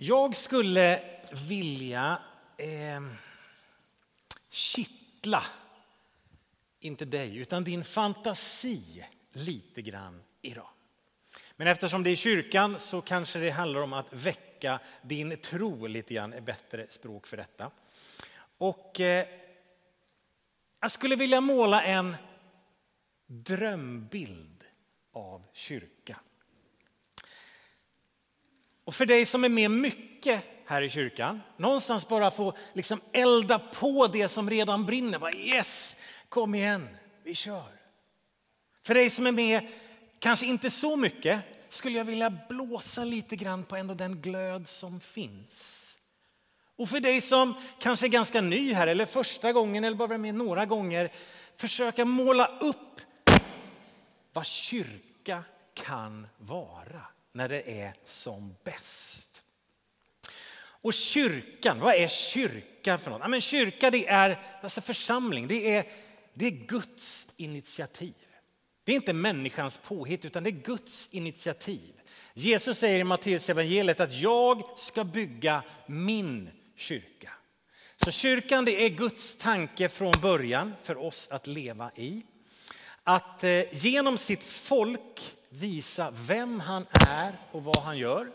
Jag skulle vilja eh, kittla, inte dig, utan din fantasi lite grann idag. Men eftersom det är kyrkan så kanske det handlar om att väcka din tro lite grann, är bättre språk för detta. Och eh, jag skulle vilja måla en drömbild av kyrkan. Och för dig som är med mycket här i kyrkan, någonstans bara få liksom elda på det som redan brinner. Bara yes, kom igen, vi kör. För dig som är med, kanske inte så mycket, skulle jag vilja blåsa lite grann på ändå den glöd som finns. Och för dig som kanske är ganska ny här eller första gången eller bara med några gånger, försöka måla upp vad kyrka kan vara när det är som bäst. Och kyrkan, vad är kyrka för något? Ja, men kyrka det är alltså församling, det är, det är Guds initiativ. Det är inte människans påhitt utan det är Guds initiativ. Jesus säger i Matteus evangeliet att jag ska bygga min kyrka. Så kyrkan det är Guds tanke från början för oss att leva i. Att eh, genom sitt folk visa vem han är och vad han gör.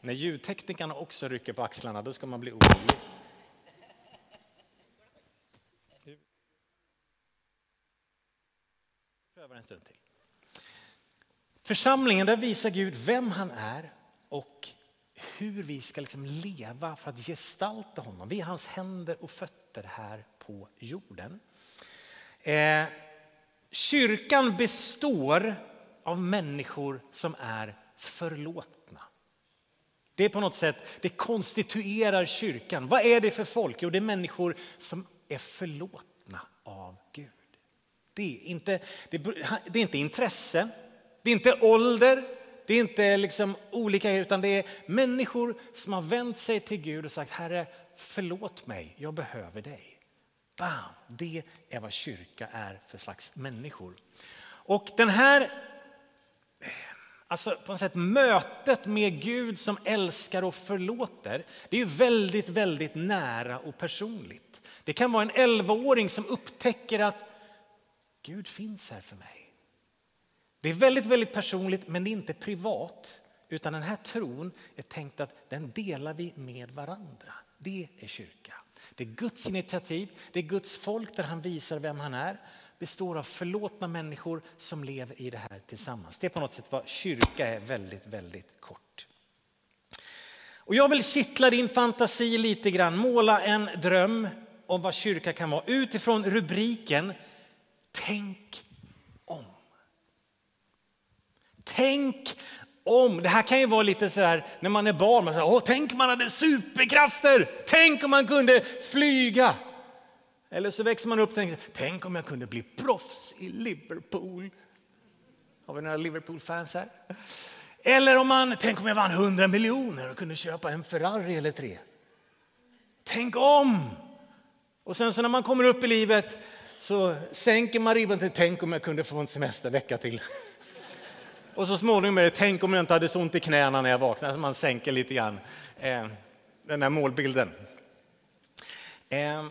När ljudteknikerna också rycker på axlarna då ska man bli orolig. Prövar en stund till. Församlingen, där visar Gud vem han är och hur vi ska liksom leva för att gestalta honom. Vi är hans händer och fötter här på jorden. Eh, kyrkan består av människor som är förlåtna. Det är på något sätt, det konstituerar kyrkan. Vad är det för folk? Jo, det är människor som är förlåtna av Gud. Det är inte, det, det är inte intresse, det är inte ålder, det är inte liksom olika, utan det är människor som har vänt sig till Gud och sagt Herre, förlåt mig, jag behöver dig. Bam! Det är vad kyrka är för slags människor. Och den här Alltså på något sätt mötet med Gud som älskar och förlåter, det är väldigt, väldigt nära och personligt. Det kan vara en 11-åring som upptäcker att Gud finns här för mig. Det är väldigt, väldigt personligt, men det är inte privat. Utan den här tron är tänkt att den delar vi med varandra. Det är kyrka. Det är Guds initiativ, det är Guds folk där han visar vem han är. Består av förlåtna människor som lever i det här tillsammans. Det är på något sätt vad kyrka är väldigt, väldigt kort. Och jag vill kittla din fantasi lite grann, måla en dröm om vad kyrka kan vara utifrån rubriken Tänk om. Tänk om. Det här kan ju vara lite så här när man är barn. Man säger, Åh, tänk om man hade superkrafter. Tänk om man kunde flyga. Eller så växer man upp och tänker, tänk om jag kunde bli proffs i Liverpool. Har vi några Liverpool-fans här? Eller om man, tänk om jag vann 100 miljoner och kunde köpa en Ferrari eller tre. Tänk om! Och sen så när man kommer upp i livet så sänker man ribban till tänk om jag kunde få en semestervecka till. Och så småningom är det tänk om jag inte hade så ont i knäna när jag vaknade. Så man sänker lite grann eh, den här målbilden. Eh,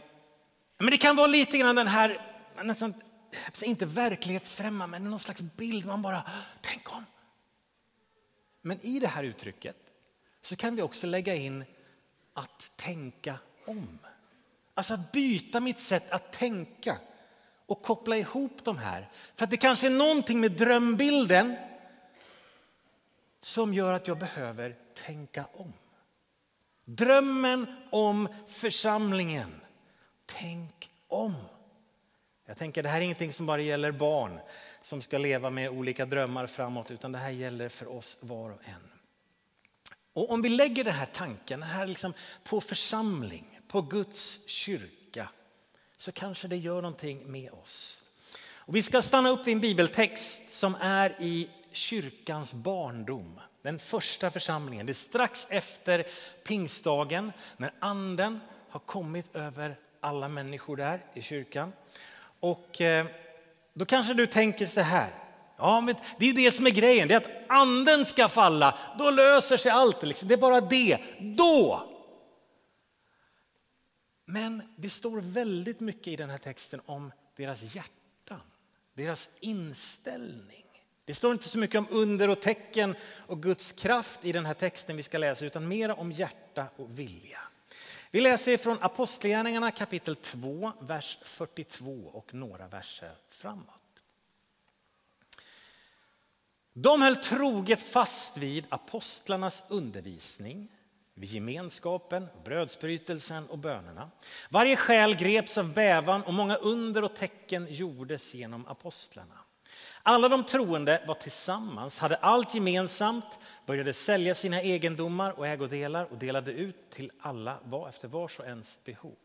men det kan vara lite grann den här, nästan, inte verklighetsfrämmande, men någon slags bild man bara, tänk om. Men i det här uttrycket så kan vi också lägga in att tänka om. Alltså att byta mitt sätt att tänka och koppla ihop de här. För att det kanske är någonting med drömbilden som gör att jag behöver tänka om. Drömmen om församlingen. Tänk om. Jag tänker det här är ingenting som bara gäller barn som ska leva med olika drömmar framåt utan det här gäller för oss var och en. Och om vi lägger den här tanken här liksom på församling, på Guds kyrka så kanske det gör någonting med oss. Och vi ska stanna upp vid en bibeltext som är i kyrkans barndom. Den första församlingen. Det är strax efter pingstdagen när anden har kommit över alla människor där i kyrkan. Och eh, då kanske du tänker så här. Ja, men det är ju det som är grejen, det är att anden ska falla, då löser sig allt. Liksom. Det är bara det, då. Men det står väldigt mycket i den här texten om deras hjärtan, deras inställning. Det står inte så mycket om under och tecken och Guds kraft i den här texten vi ska läsa, utan mer om hjärta och vilja. Vi läser från Apostlagärningarna kapitel 2, vers 42 och några verser framåt. De höll troget fast vid apostlarnas undervisning, vid gemenskapen, brödsbrytelsen och bönerna. Varje själ greps av bävan och många under och tecken gjordes genom apostlarna. Alla de troende var tillsammans, hade allt gemensamt, började sälja sina egendomar och ägodelar och delade ut till alla var efter vars och ens behov.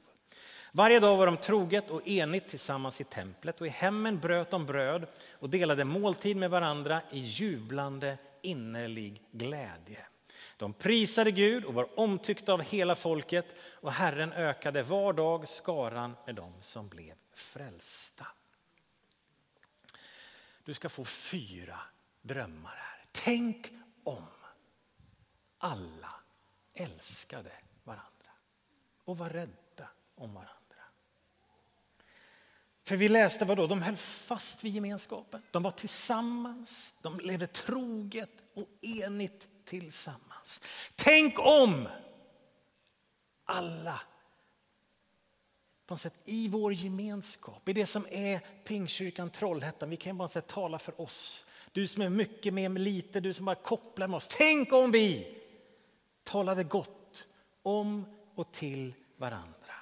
Varje dag var de troget och enigt tillsammans i templet och i hemmen bröt de bröd och delade måltid med varandra i jublande innerlig glädje. De prisade Gud och var omtyckta av hela folket och Herren ökade var dag skaran med dem som blev frälsta. Du ska få fyra drömmar här. Tänk om alla älskade varandra och var rädda om varandra. För vi läste vad då? De höll fast vid gemenskapen. De var tillsammans, de levde troget och enigt tillsammans. Tänk om alla på något sätt, i vår gemenskap, i det som är Pingkyrkan Trollhättan. Vi kan bara säga, tala för oss. Du som är mycket mer med lite, du som bara kopplar med oss. Tänk om vi talade gott om och till varandra.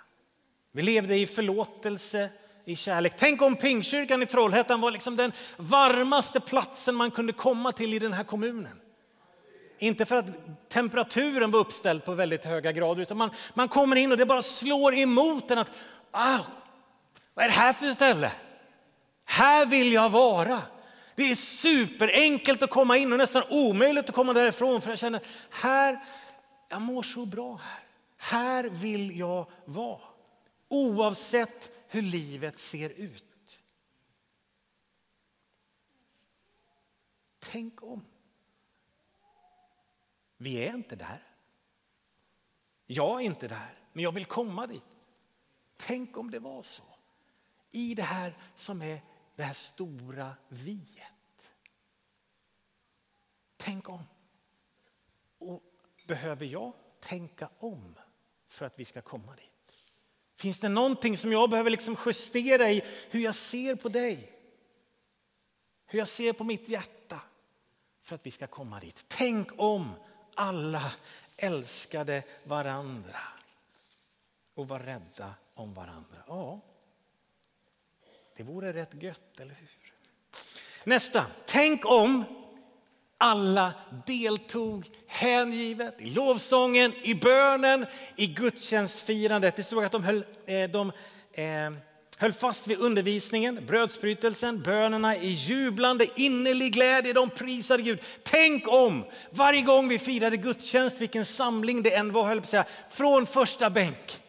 Vi levde i förlåtelse, i kärlek. Tänk om Pingkyrkan i Trollhättan var liksom den varmaste platsen man kunde komma till i den här kommunen. Inte för att temperaturen var uppställd på väldigt höga grader utan man, man kommer in och det bara slår emot en att wow, vad är det här för ställe? Här vill jag vara. Det är superenkelt att komma in och nästan omöjligt att komma därifrån för jag känner här, jag mår så bra här. Här vill jag vara. Oavsett hur livet ser ut. Tänk om. Vi är inte där. Jag är inte där, men jag vill komma dit. Tänk om det var så. I det här som är det här stora viet. Tänk om. Och behöver jag tänka om för att vi ska komma dit? Finns det någonting som jag behöver liksom justera i hur jag ser på dig? Hur jag ser på mitt hjärta för att vi ska komma dit? Tänk om alla älskade varandra och var rädda om varandra. Ja, det vore rätt gött, eller hur? Nästa. Tänk om alla deltog hängivet i lovsången, i bönen, i gudstjänstfirandet. Det stod att de höll, eh, de, eh, höll fast vid undervisningen, brödsbrytelsen, bönerna i jublande innerlig glädje. De prisade Gud. Tänk om varje gång vi firade gudstjänst, vilken samling det än var, höll på säga, från första bänk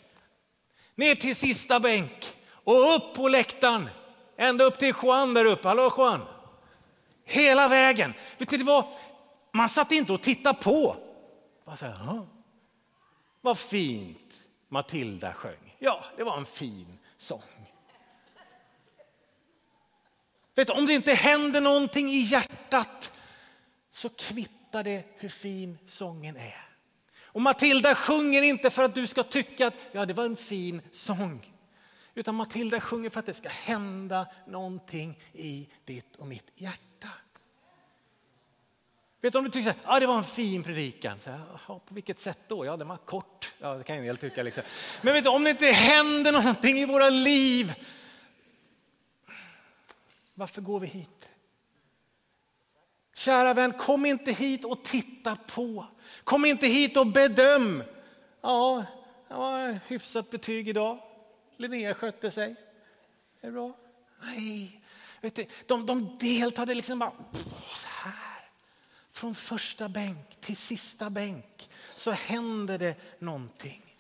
ner till sista bänk och upp på läktaren. Ända upp till Juan där uppe. Hallå Juan! Hela vägen. Vet du, vad? man satt inte och tittade på. Man sa, Vad fint Matilda sjöng. Ja, det var en fin sång. Vet du, om det inte händer någonting i hjärtat så kvittar det hur fin sången är. Och Matilda sjunger inte för att du ska tycka att ja, det var en fin sång. Utan Matilda sjunger för att det ska hända någonting i ditt och mitt hjärta. Vet du om du tycker att ja, det var en fin predikan. Så, ja, på vilket sätt då? Ja, den var kort. Ja, det kan jag väl tycka. Liksom. Men vet du, om det inte händer någonting i våra liv. Varför går vi hit? Kära vän, kom inte hit och titta på. Kom inte hit och bedöm. Ja, det hyfsat betyg idag. Linnea skötte sig. Är det bra? Nej, vet du, de, de deltade liksom bara så här. Från första bänk till sista bänk så händer det någonting.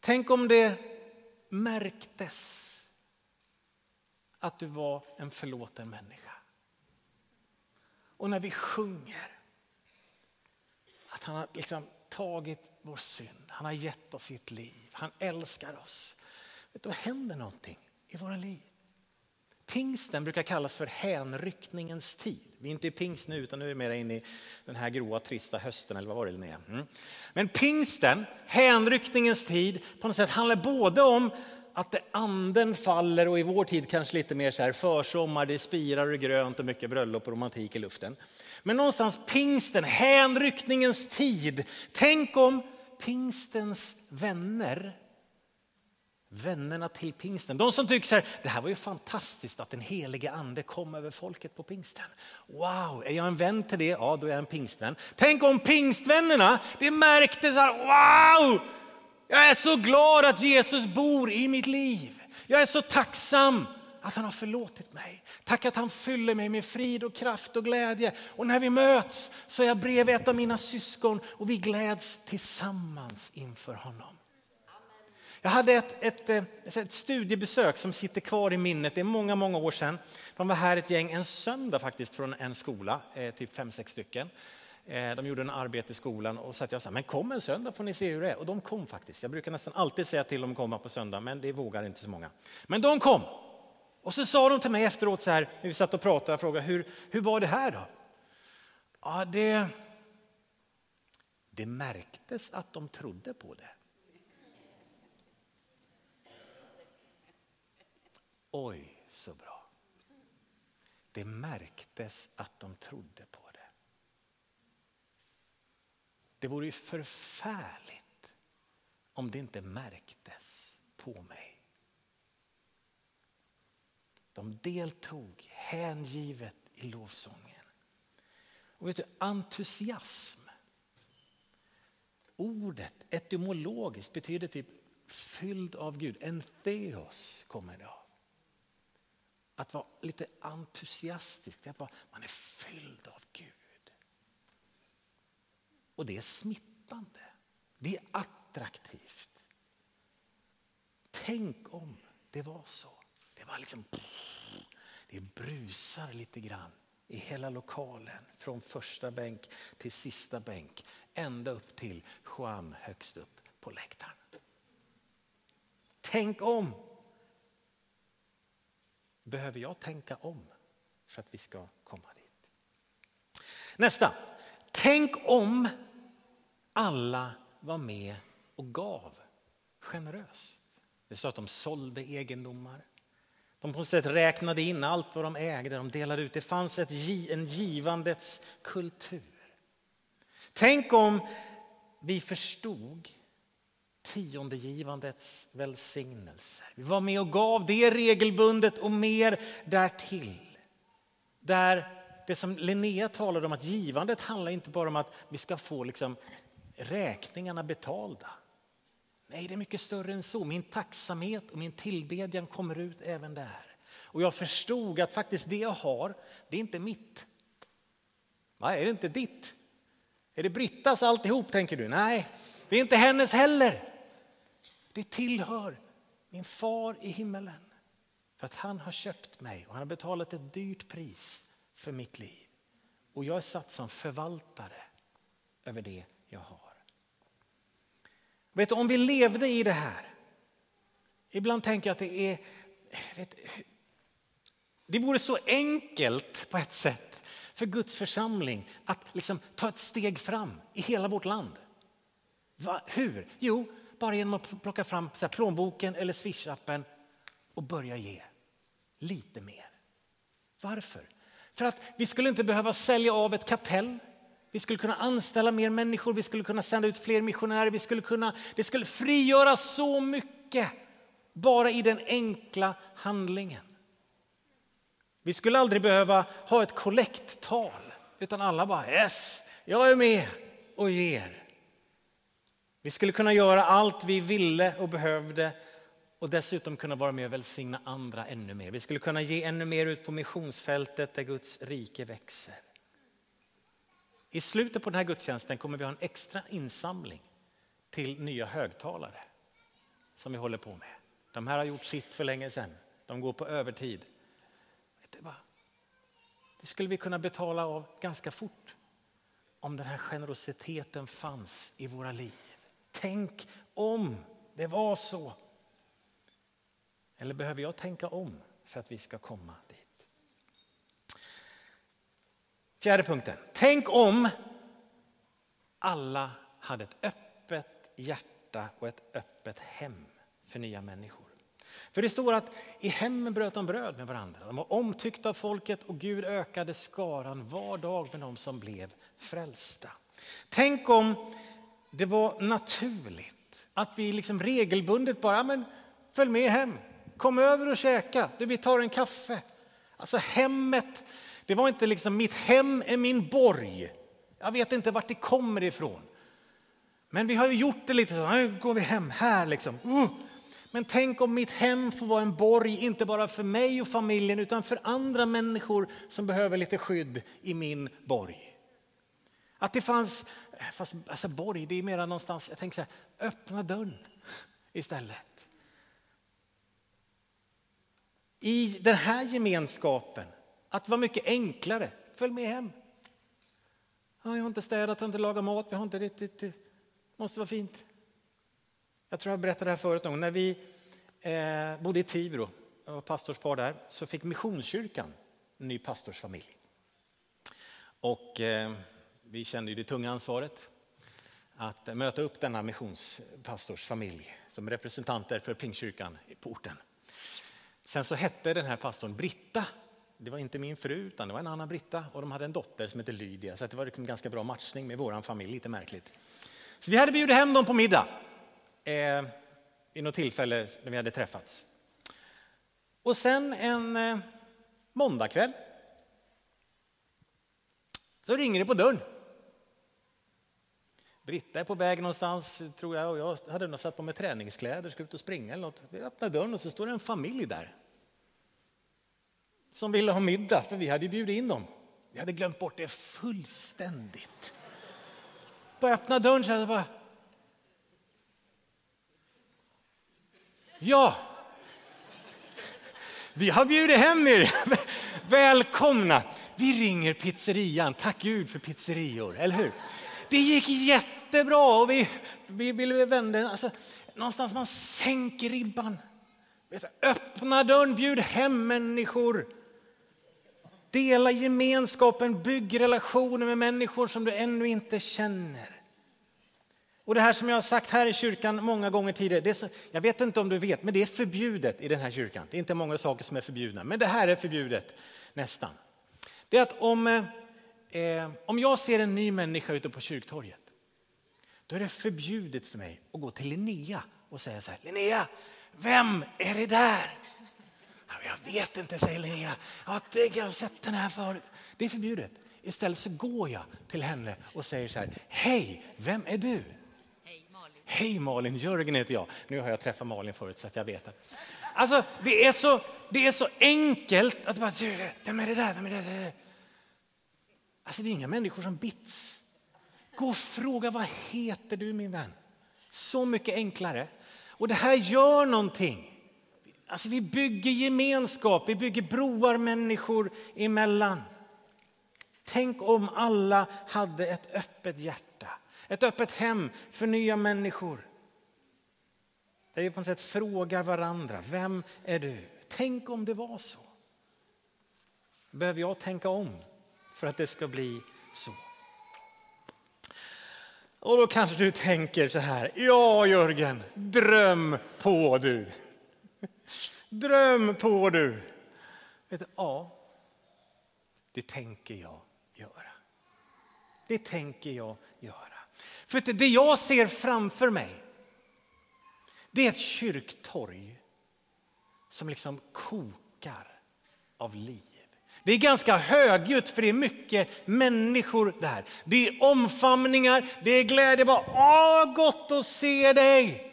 Tänk om det märktes att du var en förlåten människa. Och när vi sjunger att han har liksom tagit vår synd, han har gett oss sitt liv, han älskar oss. Då händer någonting i våra liv. Pingsten brukar kallas för hänryckningens tid. Vi är inte i pingst nu utan nu är vi mer inne i den här gråa trista hösten eller vad var det Linnea? Mm. Men pingsten, hänryckningens tid, på något sätt handlar både om att det anden faller och i vår tid kanske lite mer så här försommar, det spirar och grönt och mycket bröllop och romantik i luften. Men någonstans pingsten, hänryckningens tid. Tänk om pingstens vänner Vännerna till pingsten. De som tycker så här, det här var ju fantastiskt att den helige ande kom över folket på pingsten. Wow, är jag en vän till det? Ja, då är jag en pingstvän. Tänk om pingstvännerna, det märkte så här, wow! Jag är så glad att Jesus bor i mitt liv. Jag är så tacksam att han har förlåtit mig. Tack att han fyller mig med frid och kraft och glädje. Och när vi möts så är jag bredvid ett av mina syskon och vi gläds tillsammans inför honom. Jag hade ett, ett, eh, ett, studiebesök som sitter kvar i minnet. Det är många, många år sedan. De var här ett gäng en söndag faktiskt från en skola, eh, typ fem, sex stycken. Eh, de gjorde en arbete i skolan och så att jag sa, men kom en söndag får ni se hur det är. Och de kom faktiskt. Jag brukar nästan alltid säga till dem att komma på söndag, men det vågar inte så många. Men de kom. Och så sa de till mig efteråt så här, när vi satt och pratade, jag frågade, hur, hur var det här då? Ja, det, det märktes att de trodde på det. Oj, så bra. Det märktes att de trodde på det. Vore ju förfärligt om det inte märktes på mig. De deltog hängivet i lovsången. Och vet du, entusiasm. Ordet etymologiskt betyder typ fylld av Gud. En theos kommer det av. Att vara lite entusiastisk, att vara, man är fylld av Gud. Och det är smittande. Det är attraktivt. Tänk om det var så. Det var liksom, det brusar lite grann i hela lokalen från första bänk till sista bänk ända upp till Juan högst upp på läktaren. Tänk om behöver jag tänka om för att vi ska komma dit. Nästa. Tänk om alla var med och gav generöst. Det står att de sålde egendomar. De på något sätt räknade in allt vad de ägde, de delade ut. Det fanns ett, en givandets kultur. Tänk om vi förstod tiondegivandets välsignelser. Vi var med och gav det regelbundet och mer därtill. Där det som Linnea talade om, att givandet handlar inte bara om att vi ska få liksom räkningarna betalda. Nej, det är mycket större än så. Min tacksamhet och min tillbedjan kommer ut även där. Och jag förstod att faktiskt det jag har, det är inte mitt. Nej, är det inte ditt? Är det Brittas alltihop tänker du? Nej, det är inte hennes heller. Det tillhör min far i himmelen. För att han har köpt mig och han har betalat ett dyrt pris för mitt liv. Och jag är satt som förvaltare över det jag har. Vet du, om vi levde i det här. Ibland tänker jag att det är... Vet, det vore så enkelt på ett sätt för Guds församling att liksom ta ett steg fram i hela vårt land. Va, hur? Jo, bara genom att plocka fram så här, plånboken eller swishappen och börja ge lite mer. Varför? För att vi skulle inte behöva sälja av ett kapell. Vi skulle kunna anställa mer människor, vi skulle kunna sända ut fler missionärer. Vi skulle kunna, det skulle frigöra så mycket bara i den enkla handlingen. Vi skulle aldrig behöva ha ett kollekttal utan alla bara yes, jag är med och ger. Vi skulle kunna göra allt vi ville och behövde och dessutom kunna vara med och välsigna andra ännu mer. Vi skulle kunna ge ännu mer ut på missionsfältet där Guds rike växer. I slutet på den här gudstjänsten kommer vi ha en extra insamling till nya högtalare som vi håller på med. De här har gjort sitt för länge sedan. De går på övertid. Det skulle vi kunna betala av ganska fort om den här generositeten fanns i våra liv. Tänk om det var så. Eller behöver jag tänka om för att vi ska komma dit? Fjärde punkten. Tänk om alla hade ett öppet hjärta och ett öppet hem för nya människor. För det står att i hemmen bröt de bröd med varandra. De var omtyckta av folket och Gud ökade skaran var dag med de som blev frälsta. Tänk om det var naturligt att vi liksom regelbundet bara, men följ med hem, kom över och käka, vi tar en kaffe. Alltså hemmet, det var inte liksom mitt hem är min borg. Jag vet inte vart det kommer ifrån. Men vi har ju gjort det lite så, nu går vi hem här liksom. Uh. Men tänk om mitt hem får vara en borg, inte bara för mig och familjen utan för andra människor som behöver lite skydd i min borg. Att det fanns, fast alltså borg, det är mer någonstans, jag tänker så här, öppna dörren istället. I den här gemenskapen, att vara mycket enklare, följ med hem. Ja, jag har inte städat, jag har inte lagat mat, jag har inte riktigt, det måste vara fint. Jag tror jag berättade det här förut någon När vi eh, bodde i Tibro, jag var pastorspar där, så fick Missionskyrkan en ny pastorsfamilj. Och eh, vi kände ju det tunga ansvaret att möta upp denna missionspastorsfamilj som representanter för Pingstkyrkan på orten. Sen så hette den här pastorn Britta. Det var inte min fru, utan det var en annan Britta. Och de hade en dotter som hette Lydia, så det var liksom ganska bra matchning med vår familj, lite märkligt. Så vi hade bjudit hem dem på middag eh, vid något tillfälle när vi hade träffats. Och sen en eh, måndagkväll så ringer det på dörren. Britta är på väg någonstans, tror jag, och jag hade nog satt på mig träningskläder, skulle ut och springa eller något. Vi öppnar dörren och så står det en familj där. Som ville ha middag, för vi hade bjudit in dem. Vi hade glömt bort det fullständigt. På öppna dörren så jag bara... Ja, vi har bjudit hem er. Välkomna. Vi ringer pizzerian. Tack Gud för pizzerior, eller hur? Det gick jättebra och vi, vi vill vända. Alltså, någonstans man sänker ribban. Öppna dörren, bjud hem människor. Dela gemenskapen, bygg relationer med människor som du ännu inte känner. Och det här som jag har sagt här i kyrkan många gånger tidigare, det så, jag vet inte om du vet, men det är förbjudet i den här kyrkan. Det är inte många saker som är förbjudna, men det här är förbjudet nästan. Det är att om, eh, eh om jag ser en ny människa ute på kyrktorget, då är det förbjudet för mig att gå till Linnea och säga så här, Linnea, vem är det där? Jag vet inte, säger Linnea. Jag har sett den här förut. Det är förbjudet. Istället så går jag till henne och säger så här, hej, vem är du? Hej Malin, Jörgen heter jag. Nu har jag träffat Malin förut så att jag vet det. Alltså, det är så, det är så enkelt att bara, vem är det där? Vem är det där? Alltså, det är inga människor som bits. Gå och fråga, vad heter du min vän? Så mycket enklare. Och det här gör någonting. Alltså, vi bygger gemenskap, vi bygger broar människor emellan. Tänk om alla hade ett öppet hjärta ett öppet hem för nya människor. Där vi på något sätt frågar varandra, vem är du? Tänk om det var så. Behöver jag tänka om för att det ska bli så? Och då kanske du tänker så här, ja Jörgen, dröm på du. Dröm på du. Vet du, ja, det tänker jag göra. Det tänker jag göra. För det jag ser framför mig, det är ett kyrktorg som liksom kokar av liv. Det är ganska högljutt för det är mycket människor där. Det är omfamningar, det är glädje. Bara, Åh, gott att se dig!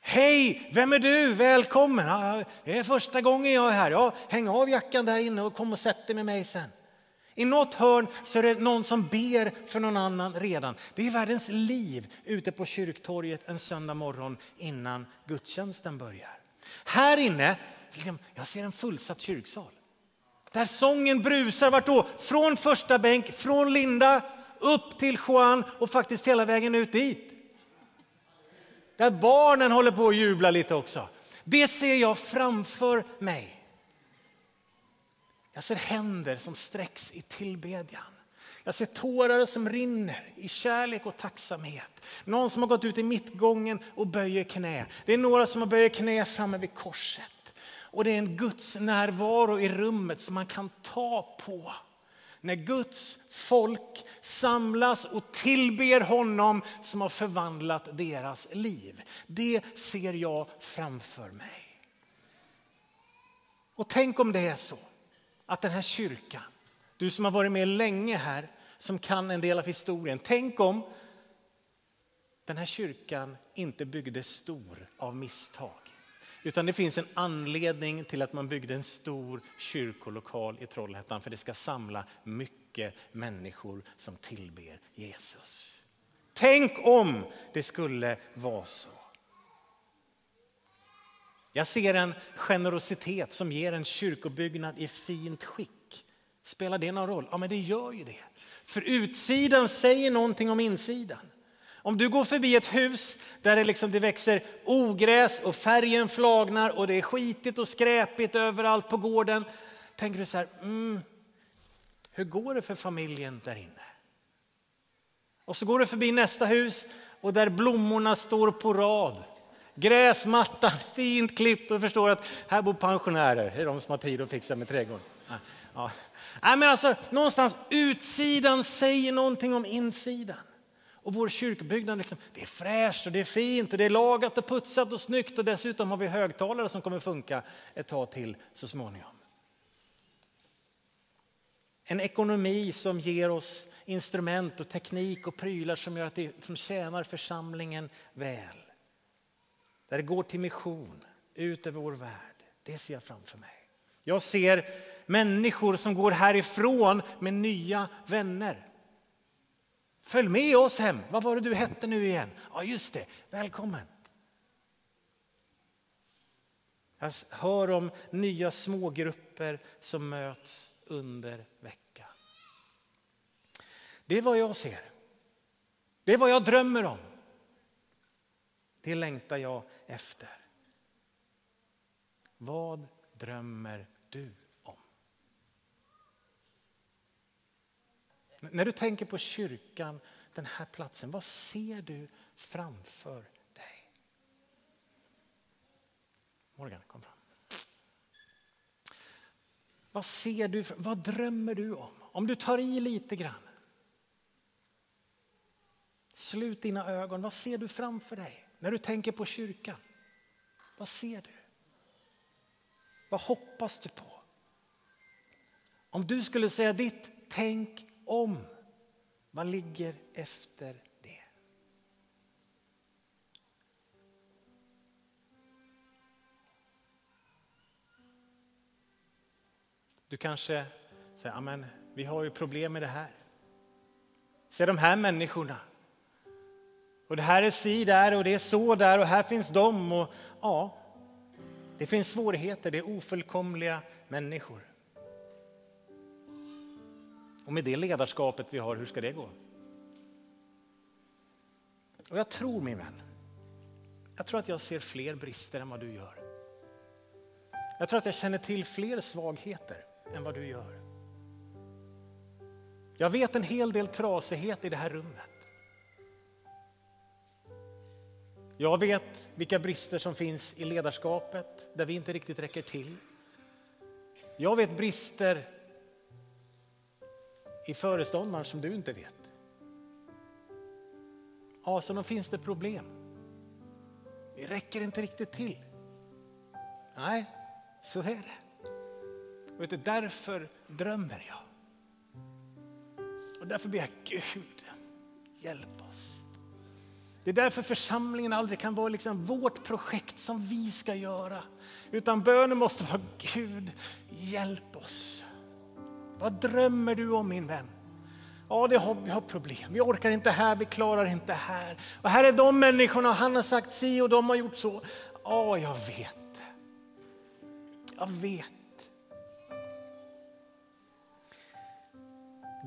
Hej, vem är du? Välkommen! det är första gången jag är här. Ja, häng av jackan där inne och kom och sätt dig med mig sen. I något hörn så är det någon som ber för någon annan redan. Det är världens liv ute på kyrktorget en söndag morgon innan gudstjänsten börjar. Här inne, liksom, jag ser en fullsatt kyrksal. Där sången brusar, vart då? Från första bänk, från Linda upp till Juan och faktiskt hela vägen ut dit. Där barnen håller på att jubla lite också. Det ser jag framför mig. Jag ser händer som sträcks i tillbedjan. Jag ser tårar som rinner i kärlek och tacksamhet. Någon som har gått ut i mittgången och böjer knä. Det är några som har böjt knä framme vid korset. Och det är en Guds närvaro i rummet som man kan ta på. När Guds folk samlas och tillber honom som har förvandlat deras liv. Det ser jag framför mig. Och tänk om det är så att den här kyrkan, du som har varit med länge här, som kan en del av historien. Tänk om den här kyrkan inte byggdes stor av misstag. Utan det finns en anledning till att man byggde en stor kyrkolokal i Trollhättan för det ska samla mycket människor som tillber Jesus. Tänk om det skulle vara så. Jag ser en generositet som ger en kyrkobyggnad i fint skick. Spelar det någon roll? Ja, men det gör ju det. För utsidan säger någonting om insidan. Om du går förbi ett hus där det, liksom, det växer ogräs och färgen flagnar och det är skitigt och skräpigt överallt på gården. Tänker du så här, mm, hur går det för familjen där inne? Och så går du förbi nästa hus och där blommorna står på rad. Gräsmattan fint klippt och förstår att här bor pensionärer, det är de som har tid att fixa med trädgården. Ja. Nej, men alltså, någonstans utsidan säger någonting om insidan. Och vår kyrkbyggnad, liksom, det är fräscht och det är fint och det är lagat och putsat och snyggt och dessutom har vi högtalare som kommer funka ett tag till så småningom. En ekonomi som ger oss instrument och teknik och prylar som, gör att det, som tjänar församlingen väl. Där det går till mission ut över vår värld. Det ser jag framför mig. Jag ser människor som går härifrån med nya vänner. Följ med oss hem. Vad var det du hette nu igen? Ja, just det. Välkommen. Jag hör om nya smågrupper som möts under veckan. Det är vad jag ser. Det är vad jag drömmer om. Det längtar jag efter. Vad drömmer du När du tänker på kyrkan, den här platsen, vad ser du framför dig? Morgan, kom fram. Vad ser du, vad drömmer du om? Om du tar i lite grann. Slut dina ögon, vad ser du framför dig när du tänker på kyrkan? Vad ser du? Vad hoppas du på? Om du skulle säga ditt tänk om. man ligger efter det? Du kanske säger, men vi har ju problem med det här. Se de här människorna. Och det här är si där och det är så där och här finns de. Och, ja, det finns svårigheter, det är ofullkomliga människor. Och med det ledarskapet vi har, hur ska det gå? Och jag tror min vän, jag tror att jag ser fler brister än vad du gör. Jag tror att jag känner till fler svagheter än vad du gör. Jag vet en hel del trasighet i det här rummet. Jag vet vilka brister som finns i ledarskapet där vi inte riktigt räcker till. Jag vet brister i föreståndaren som du inte vet. Ja, så då finns det problem. Vi räcker inte riktigt till. Nej, så är det. Och det därför drömmer jag. Och därför ber jag Gud, hjälp oss. Det är därför församlingen aldrig kan vara liksom vårt projekt som vi ska göra. Utan bönen måste vara Gud, hjälp oss. Vad drömmer du om min vän? Ja, det har, vi har problem. Vi orkar inte här, vi klarar inte här. Och här är de människorna, och han har sagt si och de har gjort så. Ja, jag vet. Jag vet.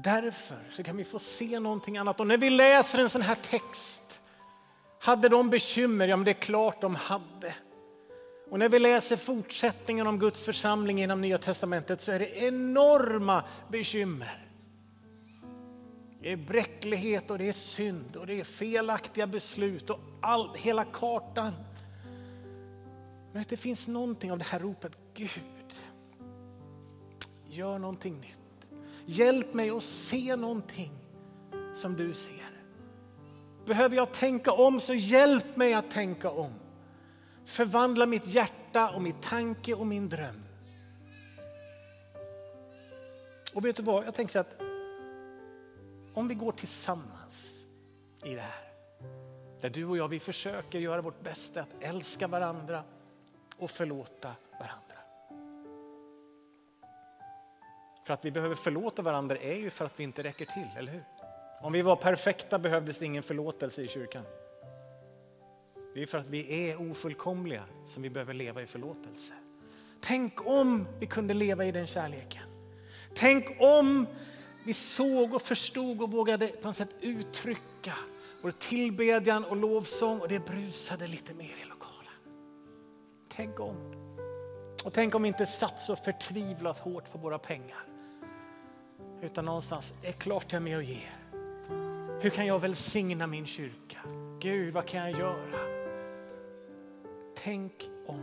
Därför så kan vi få se någonting annat. Och när vi läser en sån här text, hade de bekymmer? Ja, men det är klart de hade. Och när vi läser fortsättningen om Guds församling inom Nya Testamentet så är det enorma bekymmer. Det är bräcklighet och det är synd och det är felaktiga beslut och all, hela kartan. Men det finns någonting av det här ropet, Gud, gör någonting nytt. Hjälp mig att se någonting som du ser. Behöver jag tänka om så hjälp mig att tänka om. Förvandla mitt hjärta och min tanke och min dröm. Och vet du vad, jag tänker så att om vi går tillsammans i det här, där du och jag vi försöker göra vårt bästa att älska varandra och förlåta varandra. För att vi behöver förlåta varandra är ju för att vi inte räcker till, eller hur? Om vi var perfekta behövdes det ingen förlåtelse i kyrkan. Det är för att vi är ofullkomliga som vi behöver leva i förlåtelse. Tänk om vi kunde leva i den kärleken. Tänk om vi såg och förstod och vågade på något sätt uttrycka vår tillbedjan och lovsång och det brusade lite mer i lokalen. Tänk om. Och tänk om vi inte satt så förtvivlat hårt på våra pengar. Utan någonstans, är klart jag är med och ger. Hur kan jag välsigna min kyrka? Gud, vad kan jag göra? Tänk om.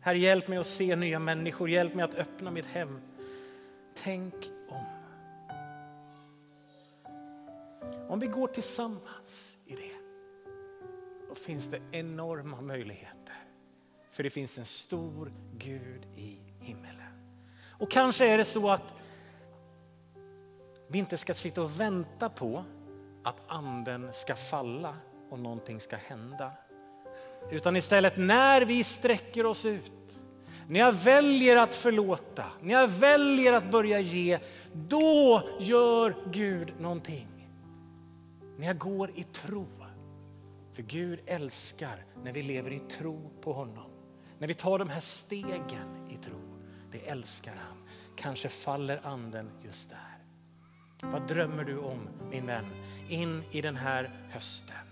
Herre, hjälp mig att se nya människor, hjälp mig att öppna mitt hem. Tänk om. Om vi går tillsammans i det, då finns det enorma möjligheter. För det finns en stor Gud i himmelen. Och kanske är det så att vi inte ska sitta och vänta på att anden ska falla och någonting ska hända. Utan istället när vi sträcker oss ut, när jag väljer att förlåta, när jag väljer att börja ge, då gör Gud någonting. När jag går i tro. För Gud älskar när vi lever i tro på honom. När vi tar de här stegen i tro, det älskar han. Kanske faller anden just där. Vad drömmer du om min vän in i den här hösten?